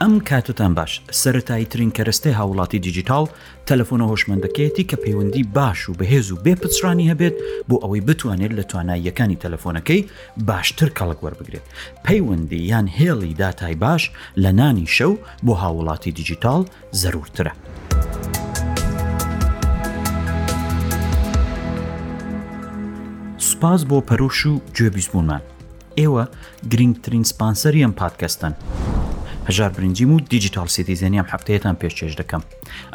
ئەم کاتتان باش سەتایی ترین کەرەستەی هاوڵاتی دیجیتال تەلەفۆنە هۆشمەندەکەیەتی کە پەیوەندی باش و بەهێز و بێ پچرانی هەبێت بۆ ئەوەی بتوانێت لە تواناییەکانی تەلەفۆنەکەی باشتر کەڵک وەربگرێت پەیوەندی یان هێڵی داتای باش لە نانی شەو بۆ هاوڵاتی دیجیتال زەرورترە. سوپاس بۆ پەرۆش و گوێ بیستبوونمان ئێوە گرنگترین سپانسەری ئەم پادکەستن هەژار برنجیم و دیجیتال سیتیزەنیام هەفتەیەتان پێشکێش دەکەم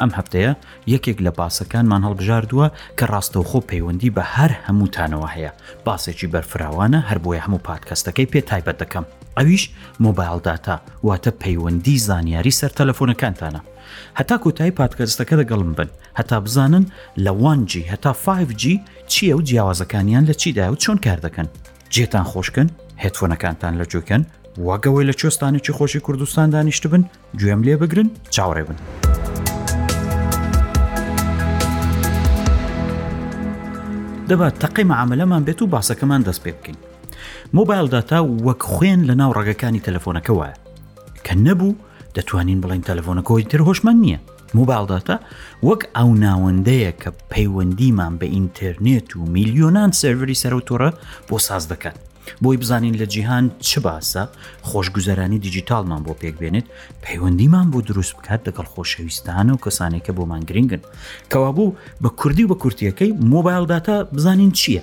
ئەم هەفتەیە یەکێک لە باسەکانمان هەڵبژاردووە کە ڕاستەوخۆ پەیوەندی بە هەر هەمووتانەوە هەیە باسێکی بەرفراوانە هەر بۆیە هەموو پادکەستەکەی پێ تایبەت دەکەم ئەویش مۆبایل داتا واتە پەیوەندی زانیاری سەر تەلەفۆنەکانتانە هەتا کۆتایی پادکەستەکە دەگەڵم بن هەتا بزانن لە وانجی هەتا 5G چییە و جیاوازەکانیان لە چیدا و چۆن کار دەکەن جێتان خۆشکن هێتفۆنەکانتان لە جوکەن واگەوەی لە چۆستانێکی خۆشی کوردستان دانیشتبن گوێم لێ بگرن چاوەڕێ بن. دەبات تەقی مەعاملەمان بێت و باسەکەمان دەست پێ بکەین مۆبایل داتا وەک خوێن لە ناو ڕەگەکانی تەلەفۆنەکە وایە کە نەبوو دەتوانین بڵین تەلەفۆنەکەی تر هۆشمان نییە موبایل داتا وەک ئەو ناوەندەیە کە پەیوەندیمان بە ئینتەرنێت و میلیۆنان سەروری سەرەوتۆڕە بۆ ساز دەکات بۆی بزانین لە جیهان چ باسە خۆشگوزەرانی دیجیتالمان بۆ پێک بێنێت پەیوەندیمان بۆ دروست بکات لەگەڵ خۆشەویستانە و کەسانێکە بۆمان گرنگن کەوابوو بە کوردی و بە کورتیەکەی مۆبایلداتا بزانین چییە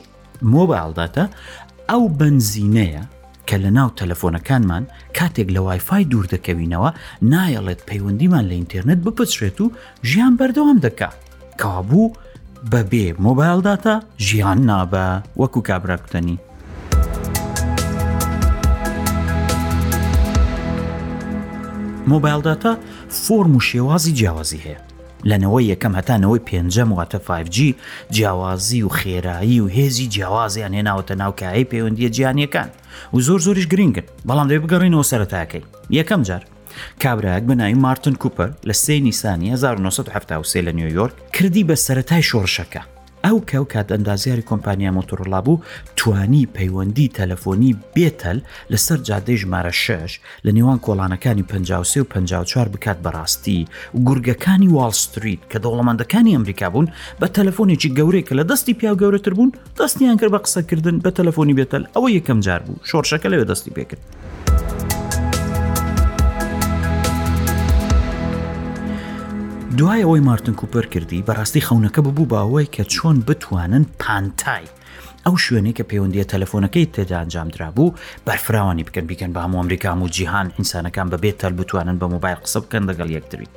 مۆبایلداتا ئەو بنزینەیە کە لە ناو تەلەفۆنەکانمان کاتێک لە وایفای دوور دەکەوینەوە نایەڵێت پەیوەندیمان لە ئینتەرنێت بپچرێت و ژیان بەردەوام دەکات کابوو بەبێ مۆبایل داتا ژیان نابە وەکو کابرا کوتەنی مۆبایلداتا فۆرم و شێوازی جیاوازی هەیە لەنەوەی یەکەم هەتانەوەی پێنجەم واتە 5G جیاوازی و خێرایی و هێزی جیاوازیان هێناوەتە ناوکایەی پەیوەندیە جیانیەکان و زۆر زۆریش گرنگن بەڵام لێ بگەڕینەوە سەرەتاکەی یەکەم جار کابرایەک بە ناوی مارتن کوپەر لە سێ نیسانی 1970 لە نیویۆرک کردی بە سەتای شۆڕشەکە ئەو کە و کات ئەندازیاری کۆمپانیا مۆتۆڕلا بوو توانی پەیوەندی تەلەفۆنی بێتەل لەسەر جادەی ژمارە 6 لە نێوان کۆڵانەکانی 53 و 54 بکات بەڕاستی گورگەکانی واڵستریت کە دەوڵەمەندەکانی ئەمریکا بوون بە تەلەفۆنێکی گەورەی کە لە دەستی پیا گەورەتر بوون دەستیان کرد بە قسەکردن بە تەلەفۆنی بێتەل ئەوە یەکەم جار بوو شۆرشەکە لەوێ دەستی پێکرد دوای ئەوەی مارتن کوپەر کردی بەڕاستی خەونەکە ببوو باوەی کە چۆن بتوانن پانتای ئەو شوێنێک کە پەیوەندیە تەلەفۆنەکەی تێدا ئەنجامدرا بوو بەرفراوانی بکەن بیکەن بە هەموو ئەمریکام و جیهان ئینسانەکان بەبێت تەل بتوانن بە موبایل قسە بکەن لەگەڵ یەکتری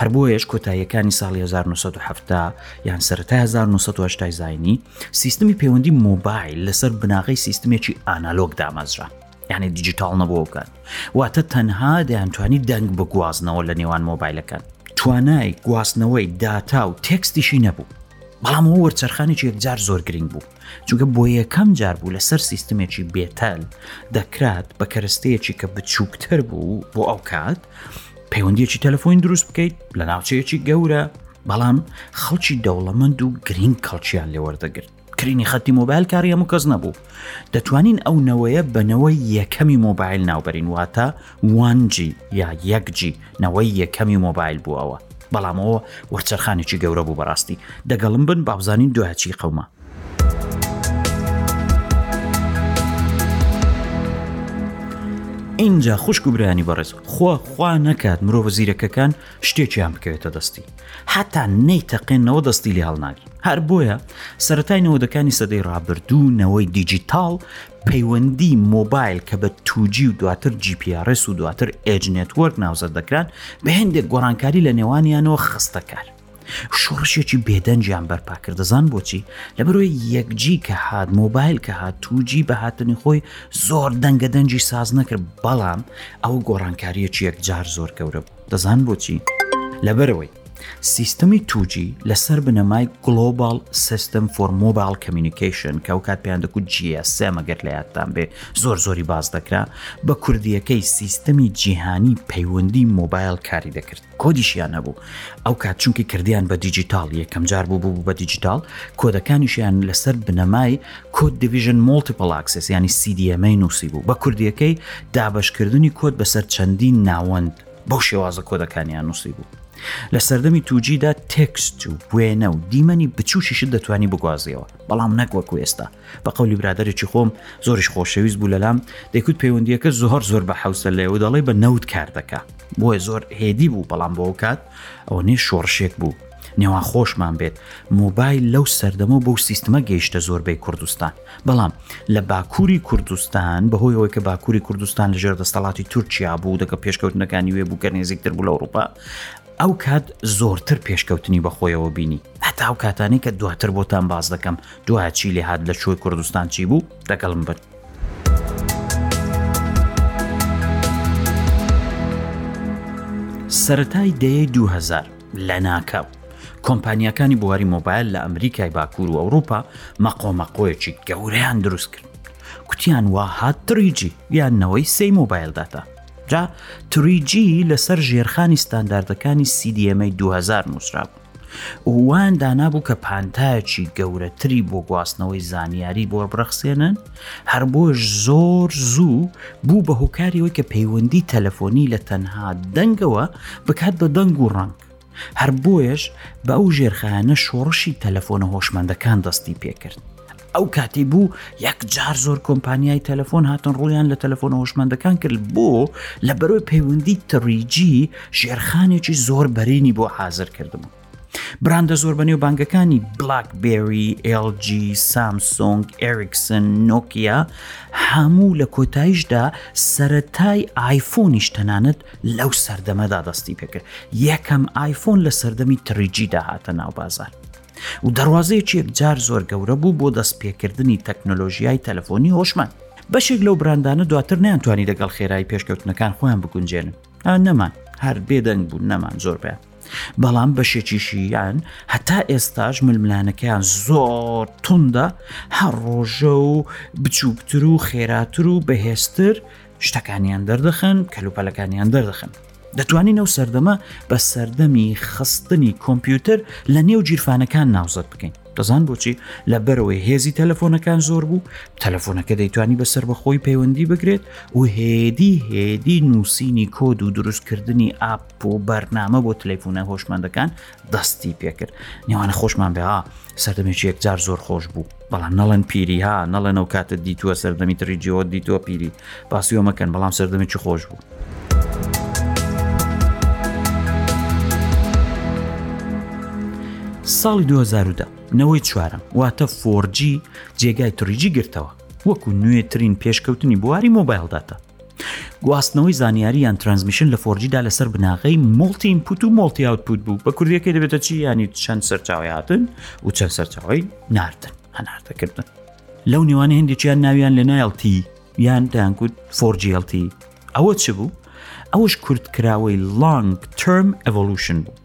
هەر بۆیەش کۆتاییەکانی ساڵی 1970 یان سەرتا 1970 زینی سیستمی پەیوەندی مۆبایل لەسەر بناغەی سیستمێکی ئانالۆگ دامەزرا یعنی دیجیتال نەبووکان واتە تەنها دەیانتوانی دەنگ بگوازنەوە لە نێوان مۆبایلەکان توانای گواستنەوەی داتا و تێکستیشی نەبوو بەڵام ئەو وەرچەرخانێکی یەکجار زۆر گرنگ بوو چونکە بۆ یەکەم جار بوو لەسەر سیستمێکی بێتەل دەکرات بە کەرستەیەکی کە بچووکتر بوو بۆ ئەو کات پەیوەندیەکی تەلەفۆین دروست بکەیت لە ناوچەیەکی گەورە بەڵام خەڵکی دەوڵەمەند و گرنگ کەڵکیان لێوەردەگرت کرینی خەتی مۆبایل کاری هەموو کەس نەبوو دەتوانین ئەو نەوەیە بەنەوەی یەکەمی مۆبایل ناوبەرین واتە وانجی یا یەکجی نەوەی یەکەمی مۆبایل بووەوە بەڵامەوە وەرچەرخانێکی گەورە بوو بەڕاستی دەگەڵم بن بابزانین دوایچی قەوما ئینجا خوشک و برانی بەڕێز خوا خوا نەکات مرۆڤ زیرەکەکان شتێکیان بکەوێتە دەستی حتا نەی تەقێنەوە دەستی لێ هەڵناگی هەر بۆیە سەتای نەوەدەکانی سەدەی ڕابردوو نەوەی دیجیتال پەیوەندی مۆبایل کە بە توجی و دواتر جیPRS و دواتر ئێج نێتوەرک ناوزەر دەکران بە هەندێک گۆڕانکاری لە نێوانیانەوە خستەکار شۆڕشێکی بێدەنجیان بەرپا کرد دەزان بۆچی لەبەرۆی یەکجی کە هاات مۆبایل کە هاات توجی بە هاتنی خۆی زۆر دەنگە دەنجی ساز نەکرد بەڵام ئەو گۆڕانکاریەکی یەکجار زۆر گەورە بوو دەزان بۆچی لەبەرەوەی سیستەمی توجی لەسەر بنەمای گلۆبال سیستم فۆر مۆبایل کمیونیکیشن کە ئەوکات پێیان دەکوت جیە سێ مەگەر لە یادتان بێ زۆر زۆری باز دەکرا بە کوردیەکەی سیستەمی جیهانی پەیوەندی مۆبایل کاری دەکرد. کۆدیشیان هەبوو ئەو کات چونکی کردیان بە دیجیتال یەکەم جار بوو بوو بە دیجیتال کۆدەکانیشیان لەسەر بنەمای کۆد دیڤژن مۆلتیپل ئاکسس ینی سیDMA نووسی بوو بە کوردیەکەی دابشکردنی کۆد بەسەر چەندین ناوەند بەو شێوازە کۆدەکانیان نووسی بوو لە سەردەمی توجیدا تێکست و بوێنە و دیمەنی بچوشیشت دەتوانی بگوازیەوە بەڵام نەکوەکو ئێستا بە قولی برادێکی خۆم زۆریش خۆشەویست بوو لەلام دەکوت پەیوەندیەکە زۆهر زۆر بە حوسە لەێو دەڵی بە نەوت کار دەکە بۆیە زۆر هێدی بوو بەڵام بۆ کات ئەوە نێ شۆڕشێک بوو نێوان خۆشمان بێت موبایل لەو سەردەمە بەو سیستمە گەیشتە زۆربەی کوردستان بەڵام لە باکووری کوردستان بەهۆی ئەوەی کە باکووری کوردستان لە ژێر دەستەڵاتی تورکیا بوو دەکە پێشکەوتنەکانی وێ بوو کە نێزیکتر بوو لە ئەوروپا ئەو کات زۆرتر پێشکەوتنی بەخۆیەوە بینی هەتا ئەو کاتانی کە دواتر بۆتان باز دەکەم دوایچی لێهات لە چۆی کوردستان چی بوو دەگەڵم بن سەتای دەیەی 2000 لە ناکاو کۆمپانیەکانی بواری مۆبایل لە ئەمریکای باکوور و ئەوروپا مەقۆمەقۆیەکی گەورەیان دروست کرد کوتیان وا هات تریجی یان نەوەی سی مۆبایلداتا جا تریجی لەسەر ژێرخانی ستانداردەکانی سیDMA 2000 نووسرابوو ووان دانابوو کە پانتایەکی گەورەتری بۆ گواستنەوەی زانیاری بۆ بڕەخسێنن هەر بۆش زۆر زوو بوو بە هۆکاریەوەی کە پەیوەندی تەلەفۆنی لە تەنها دەنگەوە بکات بە دەنگ و ڕنگ هەر بۆیش بە ئەو ژێرخایەنە شۆڕشی تەلەفۆنە هۆشمەندەکان دەستی پێکرد ئەو کاتی بوو یەکجار زۆر کۆمپانیای تەلەفۆن هاتن ڕوویان لە تەلەفۆن هۆشمەندەکان کرد بۆ لە بەرەوەی پەیوەندی تڕیجی ژێرخانێکی زۆر بەرینی بۆ حازر کردبوو. براندە زۆر بەنێو بانگەکانی بلاک بێری، LG، سامسۆنگ، ئەریکسن، نۆکیە هەموو لە کۆتایشدا سەتای ئایفۆنیش تەنانەت لەو سەردەمەدا دەستی پێکرد یەکەم ئایفۆن لە سەردەمی تڕیجیدا هاتە ناو بازار. و دەروازەیەکی یەکجار زۆر گەورە بوو بۆ دەست پێکردنی تەکنۆلۆژیای تەلەفۆنی هۆشمان بەشێک لەو براندانە دواتر نیانتوانی لەگەڵ خێرای پێشکەوتنەکان خۆیان بگونجێنن نەمان هەر بێدەنگ بوون نەمان زۆربیان بەڵام بەشێکیشیان هەتا ئێستاش ململانەکەیان زۆر توندا هەر ڕۆژە و بچووکتر و خێراتر و بەهێزتر شتەکانیان دەردەخن کەلوپەلەکانیان دەردەخن دەتوانین ئەو سەردەمە بە سەردەمی خستنی کۆمپیوتەر لە نێو جیرفانەکان ناوزەت بکەین دەزان بۆچی لە بەرەوەی هێزی تەلەفۆنەکان زۆر بوو تەلەفۆنەکە دەیتوانی بەسەر بەخۆی پەیوەندی بگرێت و هێدی هێدی نووسینی کۆد و دروستکردنی ئاپ و بەرنامە بۆ تەلەفۆنە هۆشمەندەکان دەستی پێکرد نێوانە خۆشمان بێ سەردەمێکی یەکجار زۆر خۆش بوو بەڵام نەڵێن پیری ها نەڵێن ئەو کاتت دیتووە سەردەمی تری جیۆت دیتووە پیری باسیۆ مەکەن بەڵام سەردەمی چ خۆش بوو. ساڵی 2010 نەوەی چوارم واتە فۆرجی جێگای تڕیجی گرتەوە وەکو نوێترین پێشکەوتنی بواری مۆبایلداتە گواستنەوەی زانیاری یان ترانسمیشن لە فۆرجیدا لەسەر بناغەی مڵتی ئینپوت و مڵتی ئاوتپوت بوو بە کوردیەکەی دەبێتە چی ینی چەند سەرچاوی هاتن و چەند سەرچاوی ناردن هەناردەکردن لەو نێوانە هندێکیان ناویان لە نایڵتی یان دەیانکوت فۆرجیڵتی ئەوە چ بوو ئەوش کورتکراوەی لانگ ترم ئەڤۆلوشن بوو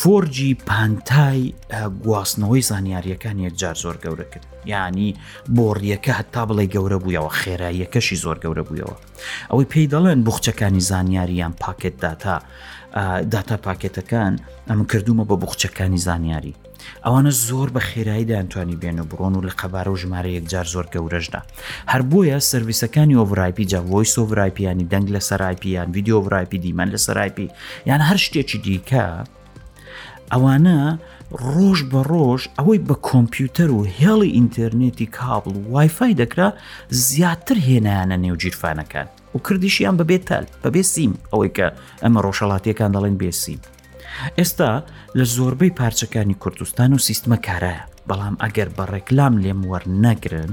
فۆرجی پانتای گواستنەوەی زانیاریەکان یەکجار زۆر گەورە کرد ینی بۆڕیەکە هەتا بڵێ گەورە بوویەوە خێراییەکەشی زۆر گەورە بوویەوە ئەوەی پێی دەڵێن بخچەکانی زانیاریان پاکێت داتا داتا پاکێتەکان ئەم کردومە بە بخچەکانی زانیاری ئەوانە زۆر بە خێرایی دەیانتوانی بێن و بڕۆن و لە قەبارە و ژمارە یەکجار زۆر گەورەشدا هەر بۆیە سرویسەکانی ئۆڤرایپی جا ڤۆیس ئۆڤرایپیانی دەنگ لە سەرایپی یان ویددیو ئۆڤرایپی دیمەن لە سەرایپی یان هەر شتێکی دیکە ئەوانە ڕۆژ بە ڕۆژ ئەوەی بە کۆمپیوتەر و هێڵی ئینتەرنێتی کابل و وایفای دەکرا زیاتر هێنایانە نێو جیرفانەکان و کردیشیان بەبێ تال بەبێ سیم ئەوەی کە ئەمە ڕۆژەڵاتیەکان دەڵێن بێ سیم ئێستا لە زۆربەی پارچەکانی کوردستان و سیستمە کارایە بەڵام ئەگەر بە ڕێکلام لێم وەرنەگرن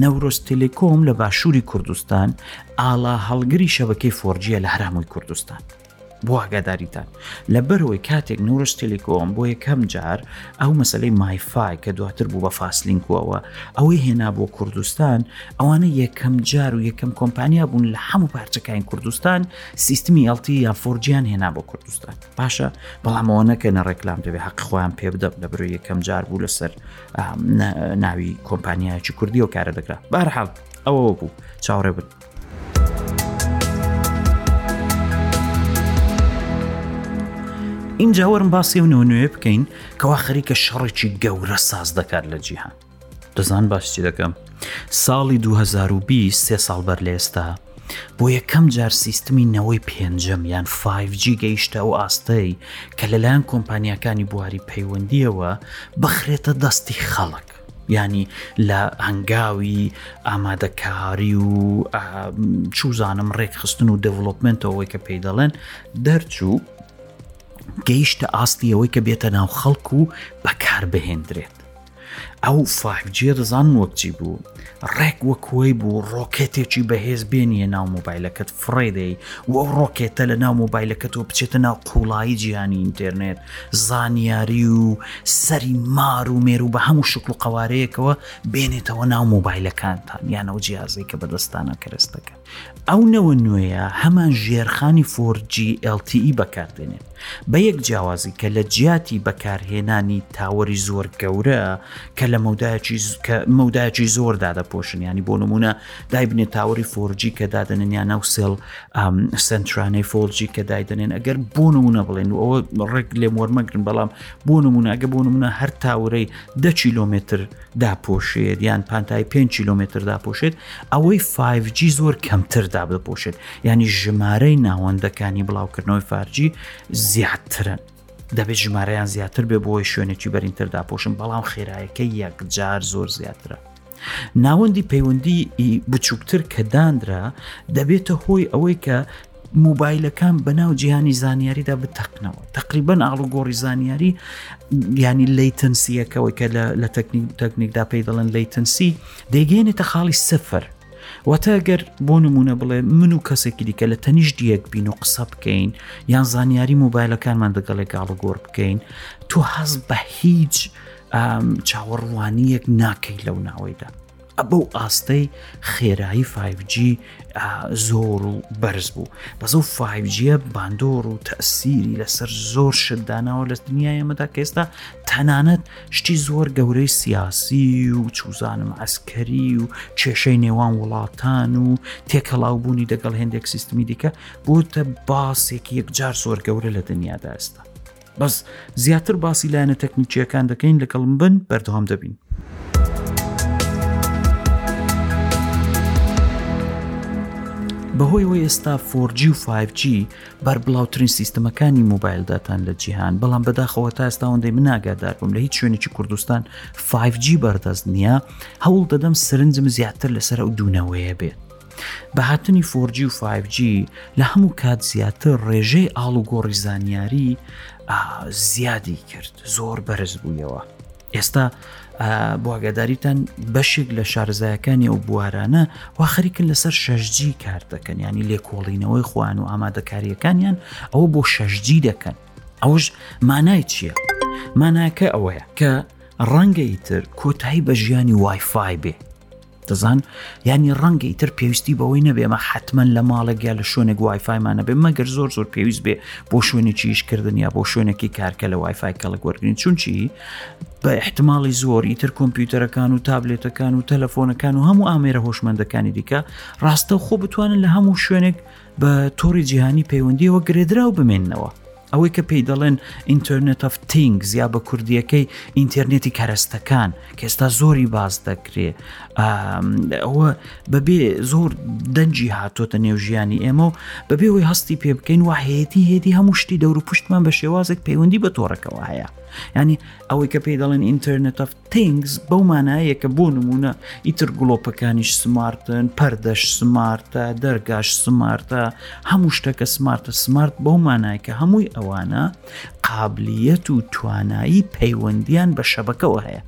نەورۆز تەلێکۆم لە باشووری کوردستان ئاڵا هەڵگری شەبەکەی فۆرجیە لە هەرامووی کوردستان بۆ ئاگاداریتان لە بەرەوەی کاتێک نورش تەلکۆم بۆ یەکەم جار ئەو مەسلەی مایفای کە دواتر بوو بە فاسلینکوەوە ئەوەی هێنا بۆ کوردستان ئەوانە یەکەم جار و یەکەم کۆمپانیا بوون لە هەموو پارچەکانی کوردستان سیستمی ئەڵتی یان فۆرجیان هێنا بۆ کوردستان باشە بەڵام ئەوە نەکەنە ڕێکلام دەبێت حەق خۆیان پێ بدەم لە برۆ یەکەم جار بوو لەسەر ناوی کۆمپانیایکی کوردی و کارە دەکرا بارحاڵ ئەوە بوو چاوەڕێ بن اینجا وەرم باسێونەوە نوێ بکەین کەوا خەریکە شەڕێکی گەورە ساز دەکات لە جیهان دەزان باش چی دەکەم ساڵی 2020 سێ ساڵ بەر لە ئێستا بۆ یەکەم جار سیستمی نەوەی پێنجەم یان 5G گەیشتە ئەو ئاستەی کە لەلایەن کۆمپانیەکانی بواری پەیوەندیەوە بخرێتە دەستی خەڵک ینی لە هەنگاوی ئامادەکاری و چوزانم ڕێکخستن و دەڤڵۆپمنتەوەی کە پێی دەڵێن دەرچوو گەیشتە ئاستی ئەوەی کە بێتە ناو خەڵک و بەکار بهێندرێت ئەو فایف جیە دەزان وەک چی بوو ڕێک وە کۆی بوو ڕۆکێتێکی بەهێز بێنیە ناو مۆبایلەکەت فڕێدەی و ئەو ڕۆکێتە لە ناو مۆبایلەکەتەوە بچێتە ناو قوڵایی جیهانی ئینتەرنێت زانیاری و سەری مار و مێر و بە هەموو شکل و قوارەیەکەوە بێنێتەوە ناو مۆبایلەکانتان یانەوە جیازێکە بەدەستانە کەرستەکە ئەو نەوە نوێیە هەمان ژێرخانی فۆر جی LTE بەکاردێنێت بە یەک جیاوازی کە لە جیاتی بەکارهێنانی تاوەری زۆر گەورە کە لە مەودایکی کە مەودایکی زۆر دادەپۆشن ینی بۆ نمونە دایبنێت تاوەری فۆرجی کە دادەنێن یا ناو سێڵ سنترانەی فۆلجی کە دایدەنێن ئەگەر بۆ نمونە بڵێن و ئەوە ڕێک لێم وەرمەگرن بەڵام بۆ نمونە ئەگە بۆ نمونە هەر تاورەی ده کیلومتر داپۆشێت یان پانتایی 5 کیلومتر داپۆشێت ئەوەی 5G زۆر کەمتر دابپۆشێت ینی ژمارەی ناوەندەکانی بڵاوکردنەوەی فارجی زیاترن دەبێت ژمارەیان زیاتر بێ بۆی شوێنێکی بەرینتر داپۆشن بەڵام خێرایەکە یەکجار زۆر زیاترە. ناوەندی پەیوەندی بچووکتر کە دانرا دەبێتە هۆی ئەوەی کە موبایلەکان بەناو جیهانی زانیاریدا بتەقنەوە تقریبان ئاڵوگۆڕی زانیاری ینی لەیتنسیەکەەوەی کە لە تەکنیک تەکنیکدا پێی دەڵێن لەیتنسی دەیگەێنێتە خاڵی سفر واتە گەر بۆ نمونە بڵێ من و کەسێکی دیکە لە تەنیش دیەک بین و قسە بکەین یان زانیاری موبایلەکانمان دەگەڵێک گاڵگۆر بکەین تۆ هەز بە هیچ چاوەڕوانیەک ناکەی لەو ناوەیدا بەو ئاستەی خێرایی 5G زۆر و بەرز بوو بەزە و 5Gە باندۆر و تەسیری لەسەر زۆر شتدانەوە لە دنیا ئێمەدا کە ئێستا تەنانەت شتی زۆر گەورەی سیاسی و چوزانم ئەسکەری و کێشەی نێوان وڵاتان و تێکەڵاوبوونی دەگەڵ هێندێک سیستمی دیکە بۆتە باسێکی یەکجار زۆر گەورە لە دنیادا ئێستا بەس زیاتر باسی لایەنە تەکنیکیەکان دەکەین لەگەڵم بن بەردەوام دەبین. بەهۆی ئەوەی ئێستا 4G و 5G بەر بڵاوترین سیستمەکانی موبایلداتان لە جیهان بەڵام بەداخەوە تا ئێستاوەندەی من ناگادار بووم لە هیچ شوێنێکی کوردستان 5G بەردەست نییە هەوڵ دەدەم سرنجم زیاتر لەسەر ئەو دوونەوەیە بێت بە هاتنی فۆرجی و فجی لە هەموو کات زیاتر ڕێژەی ئاڵوگۆڕی زانیاری زیادی کرد زۆر بەرز بوویەوە ئێستا بۆگەداریتان بەشێک لە شارزایەکانی ئەو بوارانە وا خەریکن لەسەر شەژجی کار دەکەن ینی لێکۆڵینەوەی خوان و ئامادەکاریەکانیان ئەوە بۆ شەژجی دەکەن ئەوش مانای چییە؟ ماناکە ئەوەیە کە ڕەنگەی تر کۆتایی بە ژیانی وایفای بێ دەزان ینی ڕەنگە ئیتر پێویستی بەوەی نەبێمە حتمما لە ماڵێک یا لە شوێنێک وایفایمانە بێ مەگەر زۆر زۆر پێویست بێ بۆ شوێنێکی یشکردن یا بۆ شوێنێکی کارکە لە وایفای کەڵک وەرگین چونچی بە احتماڵی زۆر ئیتر کۆمپیوتەرەکان و تابلێتەکان و تەلەفۆنەکان و هەموو ئامێرە هۆشمەندەکانی دیکە ڕاستە خۆ بتوانن لە هەموو شوێنێک بە تۆڕی جیهانی پەیوەندیەوە گرێدراو بمێنەوە ئەوەی کە پێی دەڵێن ئینتەرنێت ئەف تینگ زیا بە کوردیەکەی ئینتەرنێتی کەرەستەکان کەستا زۆری باز دەکرێ ئەوە بەبێ زۆر دەنجی هاتۆتە نێو ژیانی ئێمە و بەبێ هۆی هەستی پێ بکەین و هەیەتی هێدی هەموو شتی دەور و پشتمان بە شێوازێک پەیوەندی بە تۆڕەکەەوە هەیە ینی ئەوەی کە پێی دەڵێن ئینتەرنێت ئەف Things بەو مانایە کە بۆ نموونە ئیتر گڵۆپەکانیش سمارتن، پەردەش سمارتە، دەرگاش سمارتە، هەموو شتەکە سمارتە سمارت بەو مانای کە هەمووی ئەوانە قابلیەت و توانایی پەیوەندیان بە شەبەکەەوە هەیە.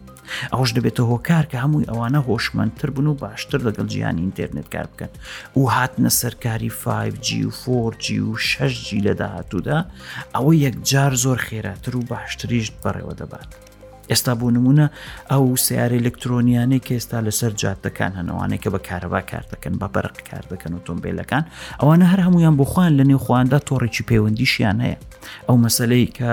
ئەوش دەبێتە هۆکار کە هەمووی ئەوانە هۆشمەندتر بن و باشتر لەگەڵ جیهانی ئینتەرنێت کار بکەن و هاتنە سەرکاری 5G و 4G و 6G لە داهاتوودا ئەوە یەکجار زۆر خێراتر و باشتریشت بەڕێوە دەبات. ئێستا بۆ نمونە ئەو سیارە ئەلکترۆنیانەی کە ئێستا لەسەر جادەکان هەنەوانەی کە بە کارەبا کار دەکەن بە بەرق کار دەکەن و تۆمبیلەکان ئەوانە هەر هەمویان بخواان لە نێوخوااندا تۆڕێکی پەیوەندیشیان هەیە ئەو مەسلەی کە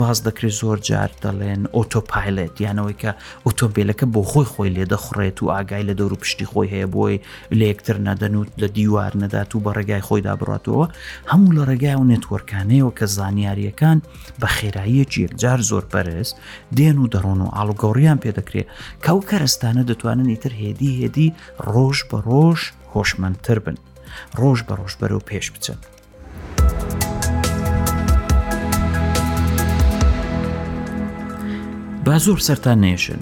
باز دەکرێت زۆر جار دەڵێن ئۆتۆپایلێت یانەوەی کە ئۆتۆمبیلەکە بۆ خۆی خۆی لێ دەخڕێت و ئاگای لە دەور و پشتی خۆی هەیە بۆی لە یەکتر نەدەنوت لە دیوار نەدات و بە ڕێگای خۆیدا بڕاتەوە هەموو لە ڕێگای و نێتوەرکانەیەوە کە زانیاریەکان بە خێراییەکی یەکجار زۆر بەرز دێن و دەڕۆن و ئاڵوگەڕیان پێدەکرێت کە و کەرستانە دەتوانن ئیتر هێدی هێدی ڕۆژ بە ڕۆژ هۆشمەندتر بن ڕۆژ بە ڕۆژ بەرەو پێش بچن با زۆر سەران نێشن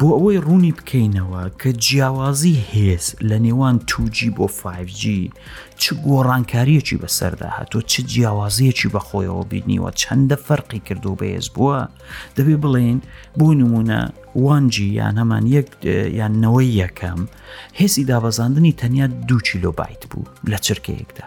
بۆ ئەوەی ڕوونی بکەینەوە کە جیاوازی هێز لە نێوان 2G بۆ 5G چ گۆڕانکاریەکی بەسەردا هاتۆ چ جیاوازیەکی بەخۆیەوە بینیوە چەندە فەرقی کردو بەهێز بووە دەبێ بڵێن بۆ نمونە وانجی یان هەمان یەک یان نەوەی یەکەم هێزی دابەزاندنی تەنیا دو کیلۆبایت بوو لە چرکەیەکدا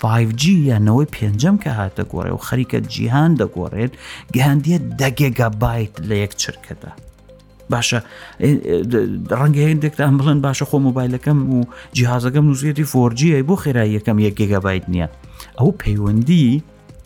فایڤ جی یان نەوەی پێنجەم کە هاتە گۆڕێ و خەریکە جیهان دەگۆڕێت گەیاندیە دە گێگا بایت لە یەک چرکەدا باشە ڕەنگە هێندێکتان بڵێن باشە خۆ مۆبایلەکەم و جیهازەکەم نووسێتی فۆرجیە بۆ خێرای یەکەم یەکێگە بایت نییە ئەو پەیوەندی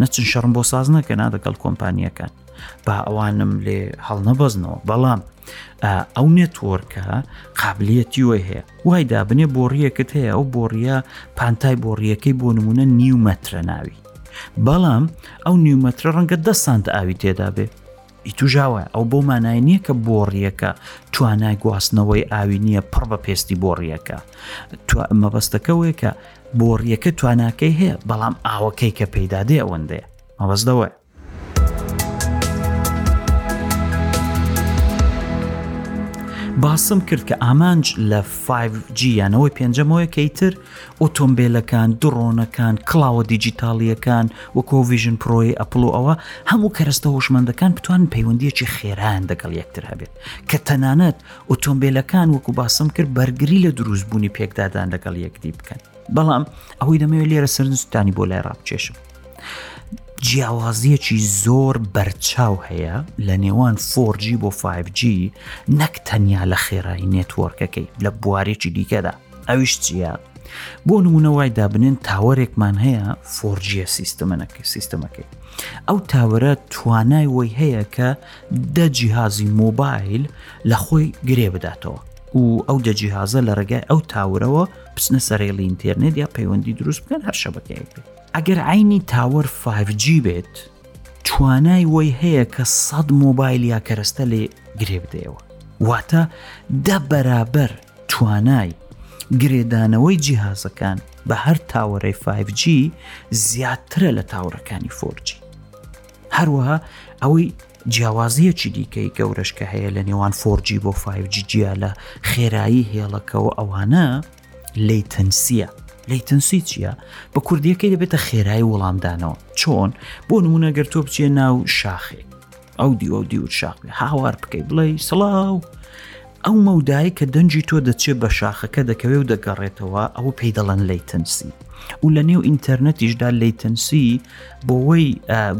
نەچن شەڕم بۆ ساز نەکەنا دەگەڵ کۆمپانیەکان با ئەوانم لێ هەڵنەبەزنەوە بەڵام ئەو نێتۆرکە قابلیەتی وی هەیە وای دابنێ بۆڕیەکت هەیە ئەو بۆڕە پانتای بۆڕیەکەی بۆ نمونە نیومەترە ناوی بەڵام ئەو نیومەترە ڕەنگە دە سانت ئاوی تێدا بێ ی توژا وایە ئەو بەو مانای نییە کە بۆڕیەکە توانای گواستنەوەی ئاوی نییە پڕ بە پێستی بۆڕیەکە مەبەستەکەەوەی کە بۆڕیەکە تواناکەی هەیە بەڵام ئاوەکەی کە پێدادێ ئەوەندەیە مەبەستەوەە باسم کرد کە ئامانج لە 5G یانەوەی پێنجەمەوەی کەیتر ئۆتۆمبێلەکان، دڕۆنەکان، کڵاوە دیجیتاڵییەکان وەکوو ڤیژن پرۆی ئەپڵ و ئەوە هەموو کەرەستە هۆشمەندەکان بتوانن پەیوەندیەکی خێرایان دەگەڵ یەکتر هەبێت کە تەنانەت ئۆتۆمبێلەکان وەکو باسم کرد بەرگری لە دروست بوونی پێکدادان لەگەڵ یەکدی بکەن بەڵام ئەوەی دەمەوێت لێرە سەرنجتانی بۆ لای ڕابچێشم. جیاوازیەکی زۆر بەرچاو هەیە لە نێوان فۆرجی بۆ 5G نەک تەنیا لە خێرای نێتوەرکەکەی لە بوارێکی دیکەدا ئەویش چییە؟ بۆ نمونە وای دابنێن تاوەرێکمان هەیە فۆرجیە سیستمەکە سیستمەکەی ئەو تاوەرە توانای وەی هەیە کە دە جیهازی مۆبایل لە خۆی گرێ بداتەوە و ئەو دە جیهازە لە ڕێگای ئەو تاورەوە بچنە سەرێڵی ئینتەرنێت یا پەیوەندی دروست بکەن هەر شەبەکەیەک بێت ئەگەر عینی تاوەر 5G بێت توانای وەی هەیە کە سەد مۆبایل یا کەرەستە لێ گرێ بدەیەوە واتە دە بەرابەر توانای گرێدانەوەی جیهازەکان بە هەر تاوەرەی 5G زیاترە لە تاوەرەکانی 4G هەروەها ئەوەی جیاوازیەکی دیکەی گەورەش کە هەیە لە نێوان 4G بۆ 5G جیا لە خێرایی هێڵەکەەوە ئەوانە لی تەنسیە لی تەنسی چییە بە کوردیەکەی دەبێتە خێرای وەڵامدانەوە چۆن بۆ نمونەگەر تۆ بچێ ناو شاخێک ئەو دیوە و دیوت شاق بێ هاوار بکەی بڵێ سڵاو ئەو مەودایی کە دەنجی تۆ دەچێت بە شاخەکە دەکەوێ و دەگەڕێتەوە ئەو پێی دەڵەن لەیتەنسی و لە نێو ئینتەرنەتیشدا لەیتەنسی بۆەوەی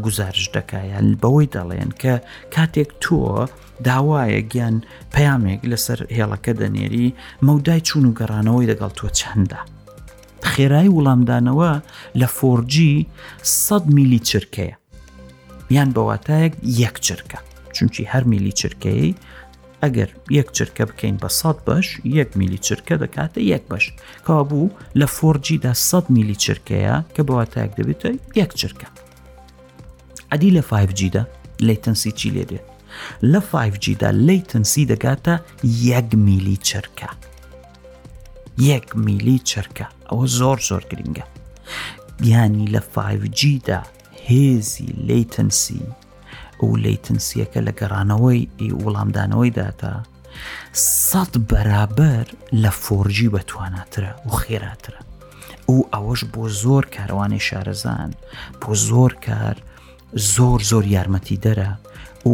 گزارش دەکایان بەوەی دەڵێن کە کاتێک تۆ داوایە گیان پەیامێک لەسەر هێڵەکە دەنێری مەودای چون و گەڕانەوەی دەگەڵ تۆ چەندە خێرای وڵامدانەوە لە فۆرجی 100 میلی چرکەیە یان بە واتایەک یەک چرکە چونکی هەر میلی چرکەیە ئەگەر یەک چرکە بکەین بە سەد بەش یەک میلی چرکە دەکاتە یەک بەش کابوو لە فۆرجیدا 100 میلی چرکەیە کە بەواتایەک دەبێتە یەک چرکە عادی لە 5Gدا لی تەنسی چی لێ دێت لە 5Gدا لی تەنسی دەگاتە یەک میلی چرکە یەک میلی چرکە ئەوە زۆر زۆر گرنگە گیانی لە 5Gدا هێزی لەیتەنسی ئەو لەیتەنسیەکە لە گەڕانەوەی وڵامدانەوەی داتا سەد بەرابەر لە فۆرجی بەتواناترە و خێراترە ئەو ئەوەش بۆ زۆر کاروانی شارەزان بۆ زۆر کار زۆر زۆر یارمەتی دەرە و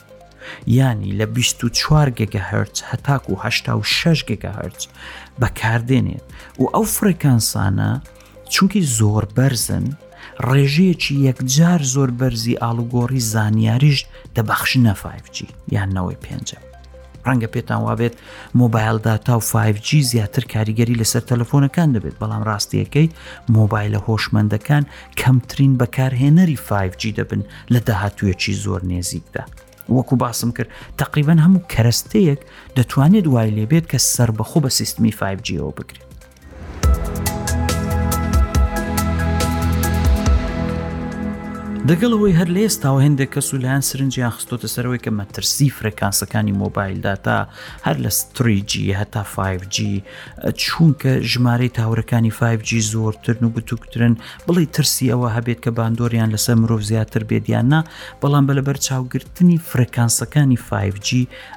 یانی لە 24 گگەهرت هەتاکو 86 گگەهرت بەکاردێنێت و ئەو فرەکانسانە چونکی زۆر بەرزن ڕێژەیەکی یەکجار زۆر بەرزی ئاڵوگۆڕی زانیاریش دەبەخشنە 5G یان نەوەی پێنجە ڕەنگە پێتان وابێت مۆبایل داتا و 5G زیاتر کاریگەری لەسەر تەلەفۆنەکان دەبێت بەڵام ڕاستیەکەی مۆبایلە هۆشمەندەکان کەمترین بەکارهێنەری فایڤ جی دەبن لە داهاتوویەکی زۆر نێزیکدا. وەکو باسم کرد تقریبان هەموو کەرەستەیەک دەتوانێت وای لێبێت کە سربەخۆ بە سیستمی فایبجیەوە بگرێت دەگەڵ ئەوەی هەر لە ئێستاوە هەندێک کەس و لایەن سرنجیان خستۆتە سەرەوەی کە مەترسی فرەکانسەکانی مۆبایلدا تا هەر لە ستریجی هەتا 5G چوونکە ژمارەی تاورەکانی 5G زۆرترن و بتووکترن بڵی ترسی ئەوە هەبێت کە باندۆریان لەسەر مرۆڤ زیاتر بێت یاننا بەڵام بە لەبەر چاوگرتنی فرەکانسەکانی 5G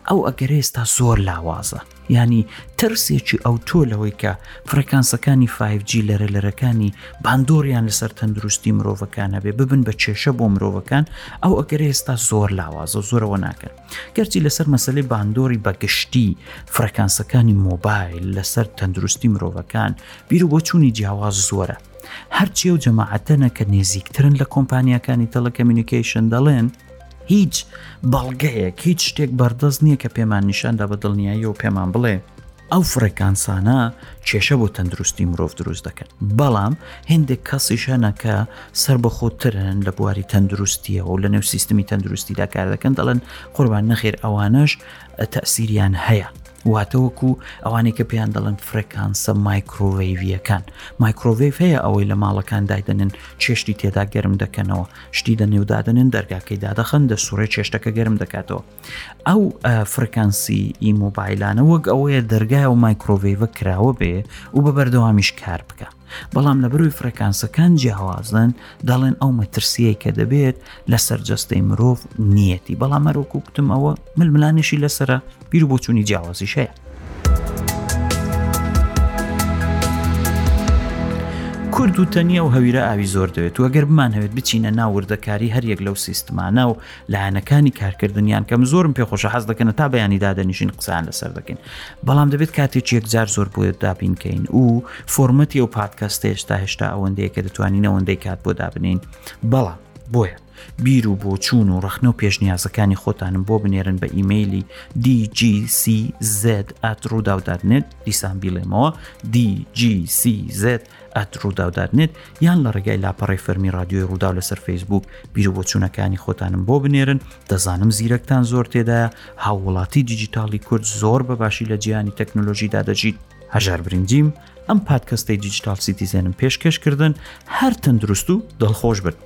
ئەو ئەگەرێستا زۆر لاوازە ینی ترسێکی ئەو تۆ لەوەی کە فرەکانسەکانی 5G لەرە لەرەکانی باندۆریان لەسەر تەندروستی مرۆڤەکان هەبێ ببن بە کێشە بۆ مرۆڤەکان ئەو ئەگەرێستا زۆر لاوازە زۆرەوە ناکەن گەرچی لەسەر مەسلەی باندۆری بەگشتی فرەکانسەکانی مۆبایل لەسەر تەندروستی مرۆڤەکان بیرو بۆ چووی جیاواز زۆرە هەرچی و جەماعەتەنە کە نێزیکترن لە کۆمپانیەکانی تەلەکەمیونیکیشن دەڵێن هیچ بەڵگەیەک هیچ شتێک بەردەست نییە کە پێمان نیشاندا بە دڵنیاییەوە پێمان بڵێ ئەو فڕێکانسانە کێشە بۆ تەندروستی مرۆڤ دروست دەکەن بەڵام هندێک کەسیش هەنە کە سەر بە خۆترن لە بواری تەندروستیەوە و لە نێو سیستمی تەندروستیدا کار دەکەن دەڵێن قوربان نەخێر ئەوانەش تەسیریان هەیە واتەوەکو ئەوانەی کە پێیان دەڵێن فرەکانسە مایکرۆڤەیڤیەکان مایکرۆڤیف هەیە ئەوەی لە ماڵەکان دایدەنن چێشتی تێدا گەرم دەکەنەوە شتی دە نێودادنن دەرگاکەی دادەخەن دە سوڕێ چێشتەکە گەرم دەکاتەوە ئەو فرکەنسی ئی مۆبایلانە وەک ئەوەیە دەرگای و مایکرۆڤیڤە کراوە بێ و بە بەردەوامیش کار بکە بەڵام لە بەروی فرەکانسەکان جیاوازن دەڵێن ئەو مەترسیەی کە دەبێت لەسەر جەستەی مرۆڤ نیەتی بەڵام مەرۆکو کوتم ئەوە ململانێشی لەسرە بیر و بۆچوونی جیاوازی شەیە کورد و تەنیا و هەویرە ئاوی زۆر دەوێت و ئەگەر بمان هەوێت بچینە ناوردەکاری هەریەک لەو سیستمانە و لایەنەکانی کارکردنیان کەم زۆرم پێ خۆشە حەز دەکەن تا بەیانی دادەنیشین قسان لەسەر دەکەین بەڵام دەبێت کاتێکی یەکجار زۆر بۆ دابینکەین و فۆرمەتی ئەو پادکەستە هێشتا هێشتا ئەوەندەیە کە دەتوانین ئەوەندەی کات بۆ دابنین بەڵام بۆیە بیر و بۆچوون و ڕخنە و پێشنیازەکانی خۆتانم بۆ بنێرن بە ئیممەلی DGCZ ئەتروداودادنێت دیسان بیڵێمەوە DGCZ ئەت ڕووداو دات نێت یان لە ڕێگای لاپەڕی فەرمی رادیۆی ڕووداو لەسەر فەیسبوک بیرو بۆ چوونەکانی خۆتانم بۆ بنێرن دەزانم زیرەکتان زۆر تێدایە هاووڵاتی دیجیتاڵی کورد زۆر بە باشی لە جیانی تەکنۆلۆژیدا دەژیت هەژار برنجیم ئەم پادکەستەی دیجیتال سیتیزێنم پێشکەش کردن هەر تەندروست و دڵخۆش بن